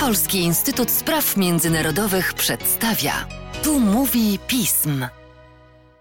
Polski Instytut Spraw Międzynarodowych przedstawia. Tu mówi pism.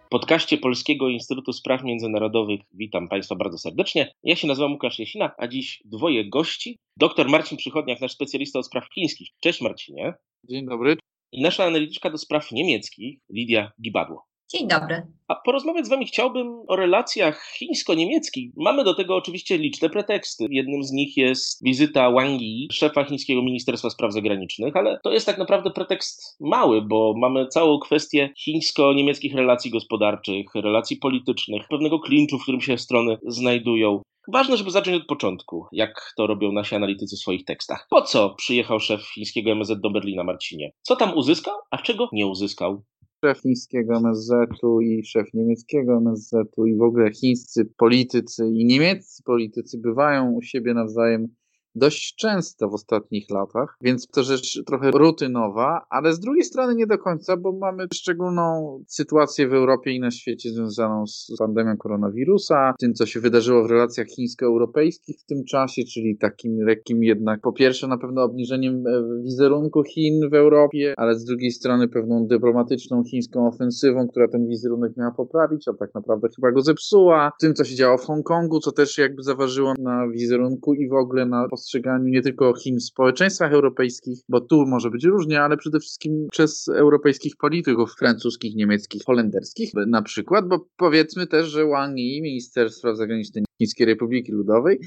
W podcaście Polskiego Instytutu Spraw Międzynarodowych witam Państwa bardzo serdecznie. Ja się nazywam Łukasz Jesina, a dziś dwoje gości. Doktor Marcin Przychodniak, nasz specjalista od spraw chińskich. Cześć Marcinie. Dzień dobry. I nasza analityczka do spraw niemieckich, Lidia Gibadło. Dzień dobry. A porozmawiać z Wami chciałbym o relacjach chińsko-niemieckich. Mamy do tego oczywiście liczne preteksty. Jednym z nich jest wizyta Wang Yi, szefa chińskiego Ministerstwa Spraw Zagranicznych, ale to jest tak naprawdę pretekst mały, bo mamy całą kwestię chińsko-niemieckich relacji gospodarczych, relacji politycznych, pewnego klinczu, w którym się strony znajdują. Ważne, żeby zacząć od początku, jak to robią nasi analitycy w swoich tekstach. Po co przyjechał szef chińskiego MSZ do Berlina, Marcinie? Co tam uzyskał, a czego nie uzyskał? Szef chińskiego MSZ-u i szef niemieckiego MSZ-u i w ogóle chińscy politycy i niemieccy politycy bywają u siebie nawzajem dość często w ostatnich latach, więc to rzecz trochę rutynowa, ale z drugiej strony nie do końca, bo mamy szczególną sytuację w Europie i na świecie związaną z pandemią koronawirusa, tym co się wydarzyło w relacjach chińsko-europejskich w tym czasie, czyli takim lekkim jednak po pierwsze na pewno obniżeniem e, wizerunku Chin w Europie, ale z drugiej strony pewną dyplomatyczną chińską ofensywą, która ten wizerunek miała poprawić, a tak naprawdę chyba go zepsuła, tym co się działo w Hongkongu, co też jakby zaważyło na wizerunku i w ogóle na postrzeganiu nie tylko Chin w społeczeństwach europejskich, bo tu może być różnie, ale przede wszystkim przez europejskich polityków francuskich, niemieckich, holenderskich na przykład, bo powiedzmy też, że Wang Yi, minister spraw zagranicznych Chińskiej Republiki Ludowej,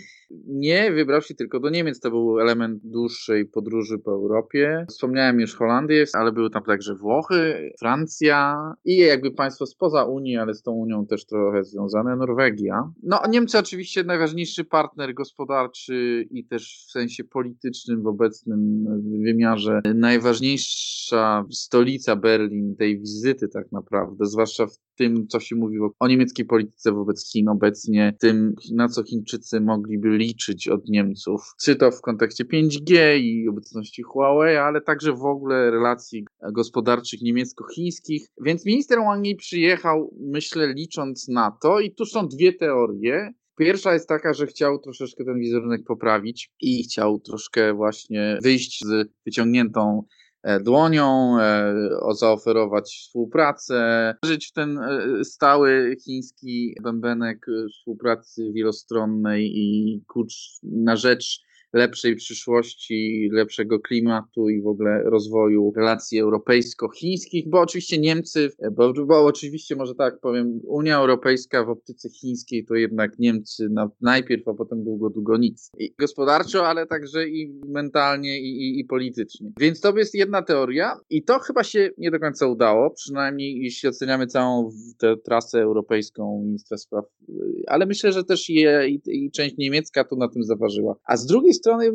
nie wybrał się tylko do Niemiec. To był element dłuższej podróży po Europie. Wspomniałem już Holandię, ale były tam także Włochy, Francja i jakby państwo spoza Unii, ale z tą Unią też trochę związane, Norwegia. No, Niemcy oczywiście najważniejszy partner gospodarczy i też w sensie politycznym w obecnym wymiarze. Najważniejsza stolica Berlin tej wizyty tak naprawdę, zwłaszcza w tym, co się mówi o niemieckiej polityce wobec Chin obecnie, tym, na co Chińczycy mogliby liczyć od Niemców, czy to w kontekście 5G i obecności Huawei, ale także w ogóle relacji gospodarczych niemiecko-chińskich. Więc minister Wang Yi przyjechał, myślę, licząc na to, i tu są dwie teorie. Pierwsza jest taka, że chciał troszeczkę ten wizerunek poprawić i chciał troszkę właśnie wyjść z wyciągniętą dłonią, e, zaoferować współpracę, żyć w ten e, stały chiński bębenek współpracy wielostronnej i kurcz na rzecz lepszej przyszłości, lepszego klimatu i w ogóle rozwoju relacji europejsko-chińskich, bo oczywiście Niemcy, bo, bo oczywiście może tak powiem, Unia Europejska w optyce chińskiej to jednak Niemcy na, najpierw, a potem długo, długo nic. I gospodarczo, ale także i mentalnie i, i, i politycznie. Więc to jest jedna teoria i to chyba się nie do końca udało, przynajmniej jeśli oceniamy całą tę trasę europejską ministra spraw, ale myślę, że też je, i, i część niemiecka tu na tym zaważyła. A z drugiej strony strony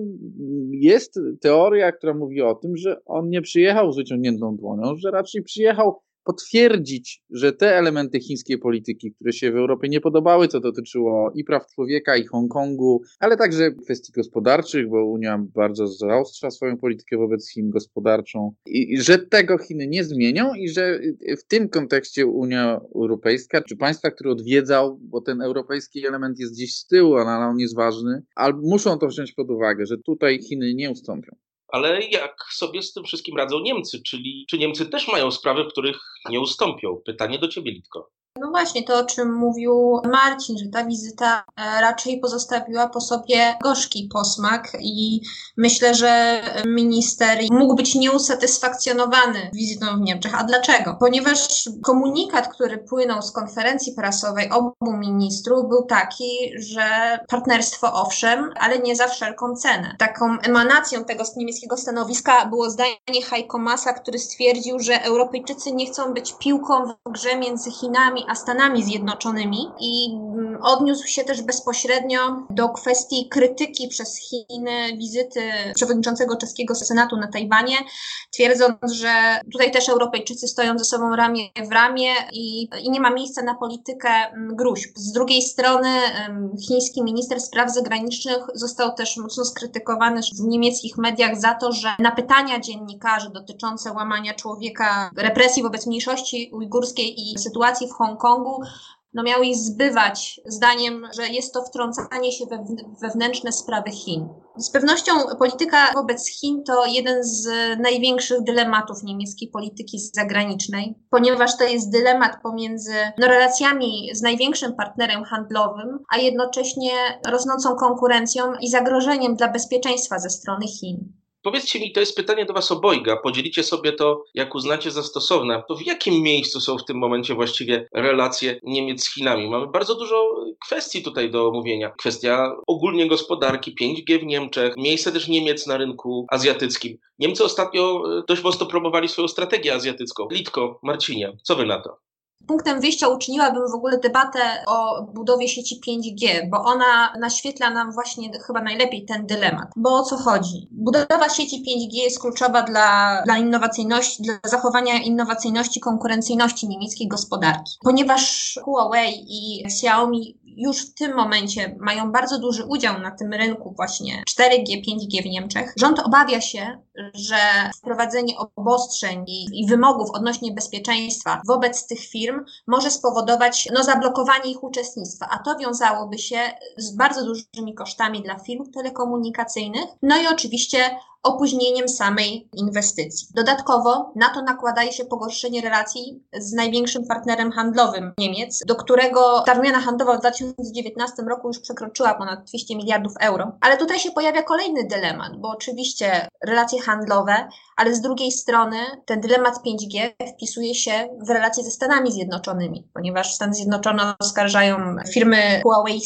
jest teoria, która mówi o tym, że on nie przyjechał z wyciągniętą dłonią, że raczej przyjechał potwierdzić, że te elementy chińskiej polityki, które się w Europie nie podobały, co dotyczyło i praw człowieka, i Hongkongu, ale także kwestii gospodarczych, bo Unia bardzo zaostrza swoją politykę wobec Chin gospodarczą, i, że tego Chiny nie zmienią i że w tym kontekście Unia Europejska, czy państwa, które odwiedzał, bo ten europejski element jest gdzieś z tyłu, ale on jest ważny, ale muszą to wziąć pod uwagę, że tutaj Chiny nie ustąpią. Ale jak sobie z tym wszystkim radzą Niemcy? Czyli czy Niemcy też mają sprawy, w których nie ustąpią? Pytanie do ciebie, Litko. No właśnie, to o czym mówił Marcin, że ta wizyta e, raczej pozostawiła po sobie gorzki posmak i myślę, że minister mógł być nieusatysfakcjonowany wizytą w Niemczech. A dlaczego? Ponieważ komunikat, który płynął z konferencji prasowej obu ministrów był taki, że partnerstwo owszem, ale nie za wszelką cenę. Taką emanacją tego niemieckiego stanowiska było zdanie Heiko Masa, który stwierdził, że Europejczycy nie chcą być piłką w grze między Chinami a Stanami Zjednoczonymi i mm, odniósł się też bezpośrednio do kwestii krytyki przez Chiny wizyty przewodniczącego czeskiego Senatu na Tajwanie, twierdząc, że tutaj też Europejczycy stoją ze sobą ramię w ramię i, i nie ma miejsca na politykę mm, gruźb. Z drugiej strony chiński minister spraw zagranicznych został też mocno skrytykowany w niemieckich mediach za to, że na pytania dziennikarzy dotyczące łamania człowieka, represji wobec mniejszości ujgurskiej i sytuacji w Hongkongu, Hongkongu no miał ich zbywać zdaniem, że jest to wtrącanie się we wewnętrzne sprawy Chin. Z pewnością polityka wobec Chin to jeden z największych dylematów niemieckiej polityki zagranicznej, ponieważ to jest dylemat pomiędzy no, relacjami z największym partnerem handlowym, a jednocześnie rosnącą konkurencją i zagrożeniem dla bezpieczeństwa ze strony Chin. Powiedzcie mi, to jest pytanie do Was obojga. Podzielicie sobie to, jak uznacie za stosowne. To w jakim miejscu są w tym momencie właściwie relacje Niemiec z Chinami? Mamy bardzo dużo kwestii tutaj do omówienia. Kwestia ogólnie gospodarki, 5G w Niemczech, miejsce też Niemiec na rynku azjatyckim. Niemcy ostatnio e, dość mocno promowali swoją strategię azjatycką. Litko, Marcinie, co Wy na to? Punktem wyjścia uczyniłabym w ogóle debatę o budowie sieci 5G, bo ona naświetla nam właśnie chyba najlepiej ten dylemat. Bo o co chodzi? Budowa sieci 5G jest kluczowa dla, dla innowacyjności, dla zachowania innowacyjności, konkurencyjności niemieckiej gospodarki. Ponieważ Huawei i Xiaomi już w tym momencie mają bardzo duży udział na tym rynku właśnie 4G, 5G w Niemczech. Rząd obawia się, że wprowadzenie obostrzeń i, i wymogów odnośnie bezpieczeństwa wobec tych firm może spowodować no, zablokowanie ich uczestnictwa, a to wiązałoby się z bardzo dużymi kosztami dla firm telekomunikacyjnych, no i oczywiście opóźnieniem samej inwestycji. Dodatkowo na to nakładaje się pogorszenie relacji z największym partnerem handlowym Niemiec, do którego ta wymiana handlowa w 2019 roku już przekroczyła ponad 200 miliardów euro. Ale tutaj się pojawia kolejny dylemat, bo oczywiście relacje handlowe, ale z drugiej strony ten dylemat 5G wpisuje się w relacje ze Stanami Zjednoczonymi, ponieważ Stany Zjednoczone oskarżają firmy Huawei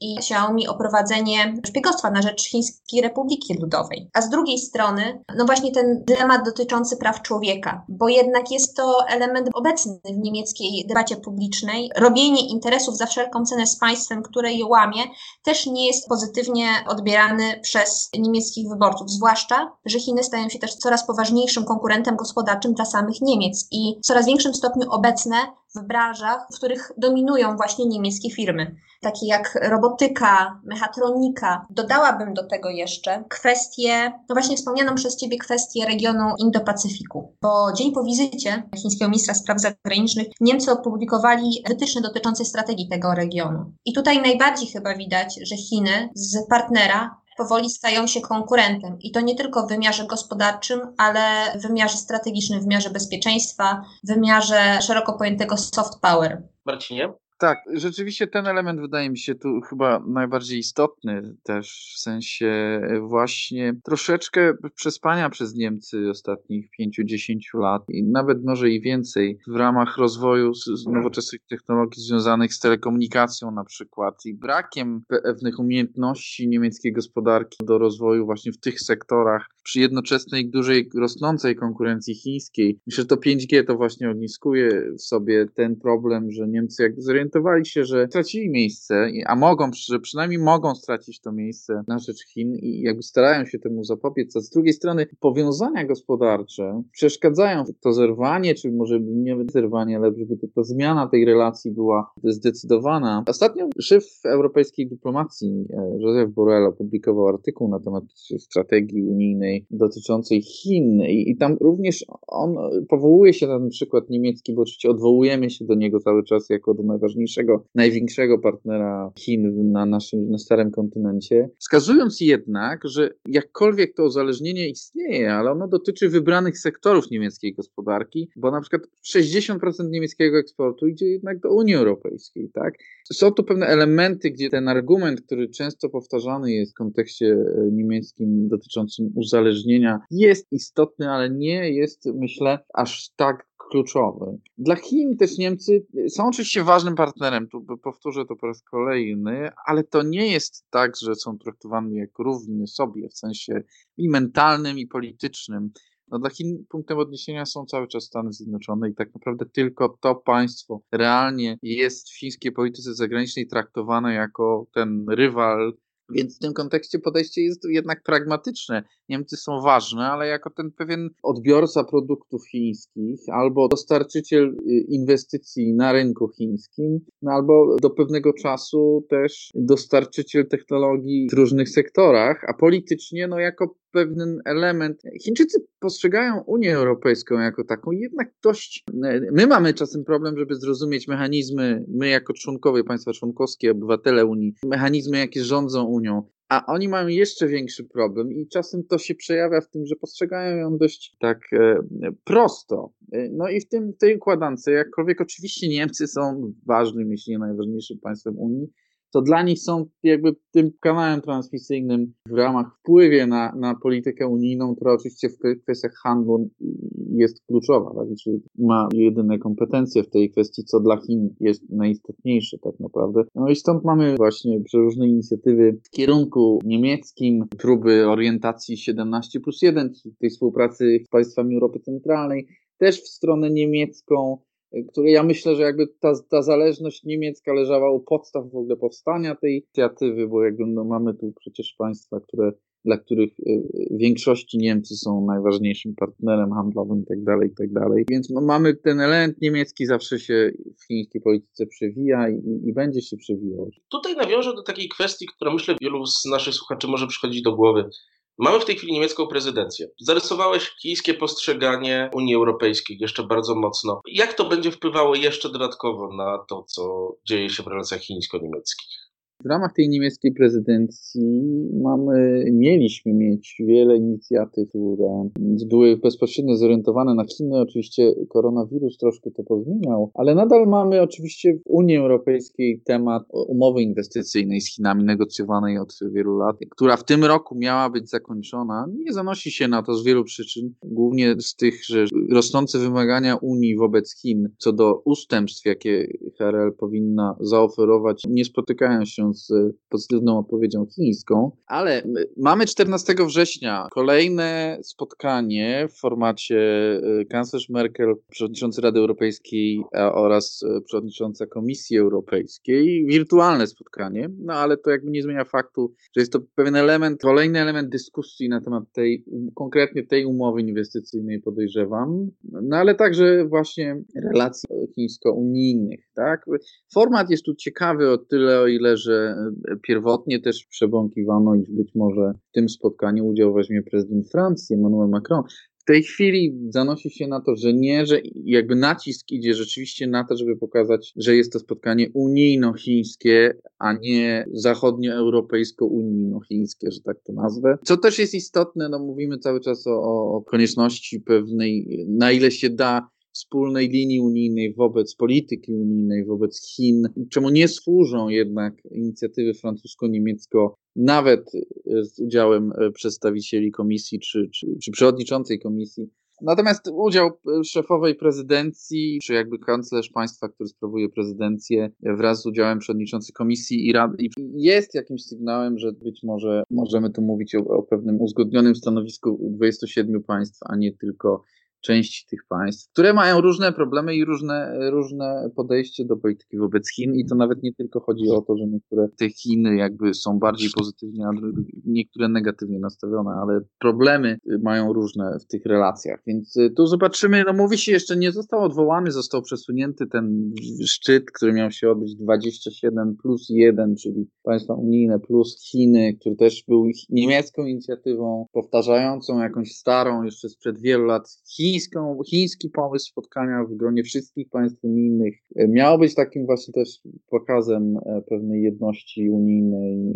i Xiaomi o prowadzenie szpiegostwa na rzecz Chińskiej Republiki Ludowej. A z drugiej strony, no właśnie ten dylemat dotyczący praw człowieka, bo jednak jest to element obecny w niemieckiej debacie publicznej. Robienie interesów za wszelką cenę z państwem, które je łamie, też nie jest pozytywnie odbierany przez niemieckich wyborców, zwłaszcza, że Chiny stają się też coraz poważniejszym konkurentem gospodarczym dla samych Niemiec i w coraz większym stopniu obecne w branżach, w których dominują właśnie niemieckie firmy, takie jak robotyka, mechatronika. Dodałabym do tego jeszcze kwestię, no właśnie wspomnianą przez Ciebie kwestię regionu Indo-Pacyfiku, bo dzień po wizycie chińskiego ministra spraw zagranicznych Niemcy opublikowali wytyczne dotyczące strategii tego regionu. I tutaj najbardziej chyba widać, że Chiny z partnera powoli stają się konkurentem. I to nie tylko w wymiarze gospodarczym, ale w wymiarze strategicznym, w wymiarze bezpieczeństwa, w wymiarze szeroko pojętego soft power. Marcinie? Tak, rzeczywiście ten element wydaje mi się tu chyba najbardziej istotny też w sensie właśnie troszeczkę przespania przez Niemcy ostatnich 5-10 lat i nawet może i więcej w ramach rozwoju nowoczesnych technologii związanych z telekomunikacją na przykład i brakiem pewnych umiejętności niemieckiej gospodarki do rozwoju właśnie w tych sektorach przy jednoczesnej dużej rosnącej konkurencji chińskiej. Myślę, że to 5G to właśnie ogniskuje w sobie ten problem, że Niemcy jakby zorientowali się, że stracili miejsce, a mogą, że przynajmniej mogą stracić to miejsce na rzecz Chin i jakby starają się temu zapobiec, a z drugiej strony powiązania gospodarcze przeszkadzają to zerwanie, czy może nie zerwanie, ale żeby ta zmiana tej relacji była zdecydowana. Ostatnio szef europejskiej dyplomacji e, Joseph Borrell opublikował artykuł na temat strategii unijnej dotyczącej Chin i, i tam również on powołuje się na ten przykład niemiecki, bo oczywiście odwołujemy się do niego cały czas jako do najważniejszego, największego partnera Chin na naszym, na starym kontynencie, wskazując jednak, że jakkolwiek to uzależnienie istnieje, ale ono dotyczy wybranych sektorów niemieckiej gospodarki, bo na przykład 60% niemieckiego eksportu idzie jednak do Unii Europejskiej, tak? Są tu pewne elementy, gdzie ten argument, który często powtarzany jest w kontekście e, niemieckim dotyczącym uzależnienia, jest istotny, ale nie jest, myślę, aż tak kluczowy. Dla Chin też Niemcy są oczywiście ważnym partnerem, tu powtórzę to po raz kolejny, ale to nie jest tak, że są traktowani jak równy sobie w sensie i mentalnym, i politycznym. No dla Chin punktem odniesienia są cały czas Stany Zjednoczone i tak naprawdę tylko to państwo realnie jest w chińskiej polityce zagranicznej traktowane jako ten rywal więc w tym kontekście podejście jest jednak pragmatyczne. Niemcy są ważne, ale jako ten pewien odbiorca produktów chińskich, albo dostarczyciel y, inwestycji na rynku chińskim, no albo do pewnego czasu też dostarczyciel technologii w różnych sektorach, a politycznie, no jako pewien element. Chińczycy postrzegają Unię Europejską jako taką jednak dość. My mamy czasem problem, żeby zrozumieć mechanizmy, my jako członkowie, państwa członkowskie, obywatele Unii, mechanizmy, jakie rządzą Unią. A oni mają jeszcze większy problem i czasem to się przejawia w tym, że postrzegają ją dość tak e, prosto. E, no i w tym, tej układance, jakkolwiek oczywiście Niemcy są ważnym, jeśli nie najważniejszym państwem Unii, to dla nich są jakby tym kanałem transmisyjnym w ramach wpływie na, na politykę unijną, która oczywiście w kwestiach handlu jest kluczowa, tak? czyli ma jedyne kompetencje w tej kwestii, co dla Chin jest najistotniejsze tak naprawdę. No i stąd mamy właśnie przeróżne inicjatywy w kierunku niemieckim, próby orientacji 17 plus 1, tej współpracy z państwami Europy Centralnej, też w stronę niemiecką, które ja myślę, że jakby ta, ta zależność niemiecka leżała u podstaw w ogóle powstania tej inicjatywy, bo jakby no mamy tu przecież państwa, które, dla których y, w większości Niemcy są najważniejszym partnerem handlowym i tak dalej, i tak. Więc mamy ten element niemiecki zawsze się w chińskiej polityce przewija i, i będzie się przewijał. Tutaj nawiążę do takiej kwestii, która myślę wielu z naszych słuchaczy może przychodzić do głowy. Mamy w tej chwili niemiecką prezydencję. Zarysowałeś chińskie postrzeganie Unii Europejskiej jeszcze bardzo mocno. Jak to będzie wpływało jeszcze dodatkowo na to, co dzieje się w relacjach chińsko-niemieckich? W ramach tej niemieckiej prezydencji mamy, mieliśmy mieć wiele inicjatyw, które były bezpośrednio zorientowane na Chiny. Oczywiście koronawirus troszkę to pozmieniał, ale nadal mamy oczywiście w Unii Europejskiej temat umowy inwestycyjnej z Chinami, negocjowanej od wielu lat, która w tym roku miała być zakończona. Nie zanosi się na to z wielu przyczyn, głównie z tych, że rosnące wymagania Unii wobec Chin co do ustępstw, jakie HRL powinna zaoferować, nie spotykają się z pozytywną odpowiedzią chińską, ale mamy 14 września. Kolejne spotkanie w formacie y, kanclerz Merkel, przewodniczący Rady Europejskiej oraz y, przewodnicząca Komisji Europejskiej. Wirtualne spotkanie, no ale to jakby nie zmienia faktu, że jest to pewien element, kolejny element dyskusji na temat tej, konkretnie tej umowy inwestycyjnej podejrzewam, no ale także właśnie relacji chińsko-unijnych, tak? Format jest tu ciekawy o tyle, o ile, że pierwotnie też przebąkiwano, iż być może w tym spotkaniu udział weźmie prezydent Francji, Emmanuel Macron. W tej chwili zanosi się na to, że nie, że jakby nacisk idzie rzeczywiście na to, żeby pokazać, że jest to spotkanie unijno-chińskie, a nie zachodnioeuropejsko-unijno-chińskie, że tak to nazwę. Co też jest istotne, no mówimy cały czas o, o konieczności pewnej, na ile się da, wspólnej linii unijnej wobec polityki unijnej, wobec Chin, czemu nie służą jednak inicjatywy francusko-niemiecko, nawet z udziałem przedstawicieli komisji czy, czy, czy przewodniczącej komisji. Natomiast udział szefowej prezydencji, czy jakby kanclerz państwa, który sprawuje prezydencję wraz z udziałem przewodniczącej komisji i rady jest jakimś sygnałem, że być może możemy tu mówić o, o pewnym uzgodnionym stanowisku 27 państw, a nie tylko części tych państw, które mają różne problemy i różne, różne podejście do polityki wobec Chin. I to nawet nie tylko chodzi o to, że niektóre te Chiny jakby są bardziej pozytywnie, a niektóre negatywnie nastawione, ale problemy mają różne w tych relacjach, więc y, tu zobaczymy, no mówi się jeszcze nie został odwołany, został przesunięty ten szczyt, który miał się odbyć 27 plus 1, czyli państwa unijne plus Chiny, który też był niemiecką inicjatywą, powtarzającą jakąś starą jeszcze sprzed wielu lat Chin chińską, chiński pomysł spotkania w gronie wszystkich państw unijnych e, miał być takim właśnie też pokazem e, pewnej jedności unijnej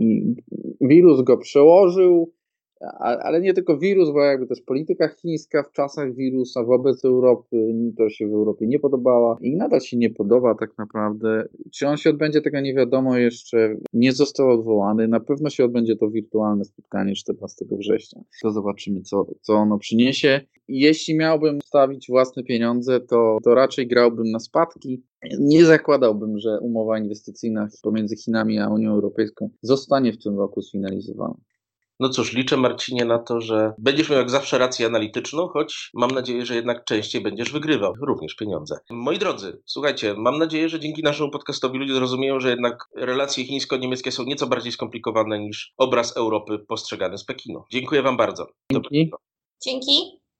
i wirus go przełożył, ale nie tylko wirus, bo jakby też polityka chińska w czasach wirusa wobec Europy, to się w Europie nie podobała i nadal się nie podoba tak naprawdę. Czy on się odbędzie, tego nie wiadomo jeszcze. Nie został odwołany. Na pewno się odbędzie to wirtualne spotkanie 14 września. To zobaczymy, co, co ono przyniesie. Jeśli miałbym stawić własne pieniądze, to, to raczej grałbym na spadki. Nie zakładałbym, że umowa inwestycyjna pomiędzy Chinami a Unią Europejską zostanie w tym roku sfinalizowana. No cóż, liczę Marcinie na to, że będziesz miał jak zawsze rację analityczną, choć mam nadzieję, że jednak częściej będziesz wygrywał również pieniądze. Moi drodzy, słuchajcie, mam nadzieję, że dzięki naszemu podcastowi ludzie zrozumieją, że jednak relacje chińsko-niemieckie są nieco bardziej skomplikowane niż obraz Europy postrzegany z Pekinu. Dziękuję Wam bardzo. Dzięki. Dzięki.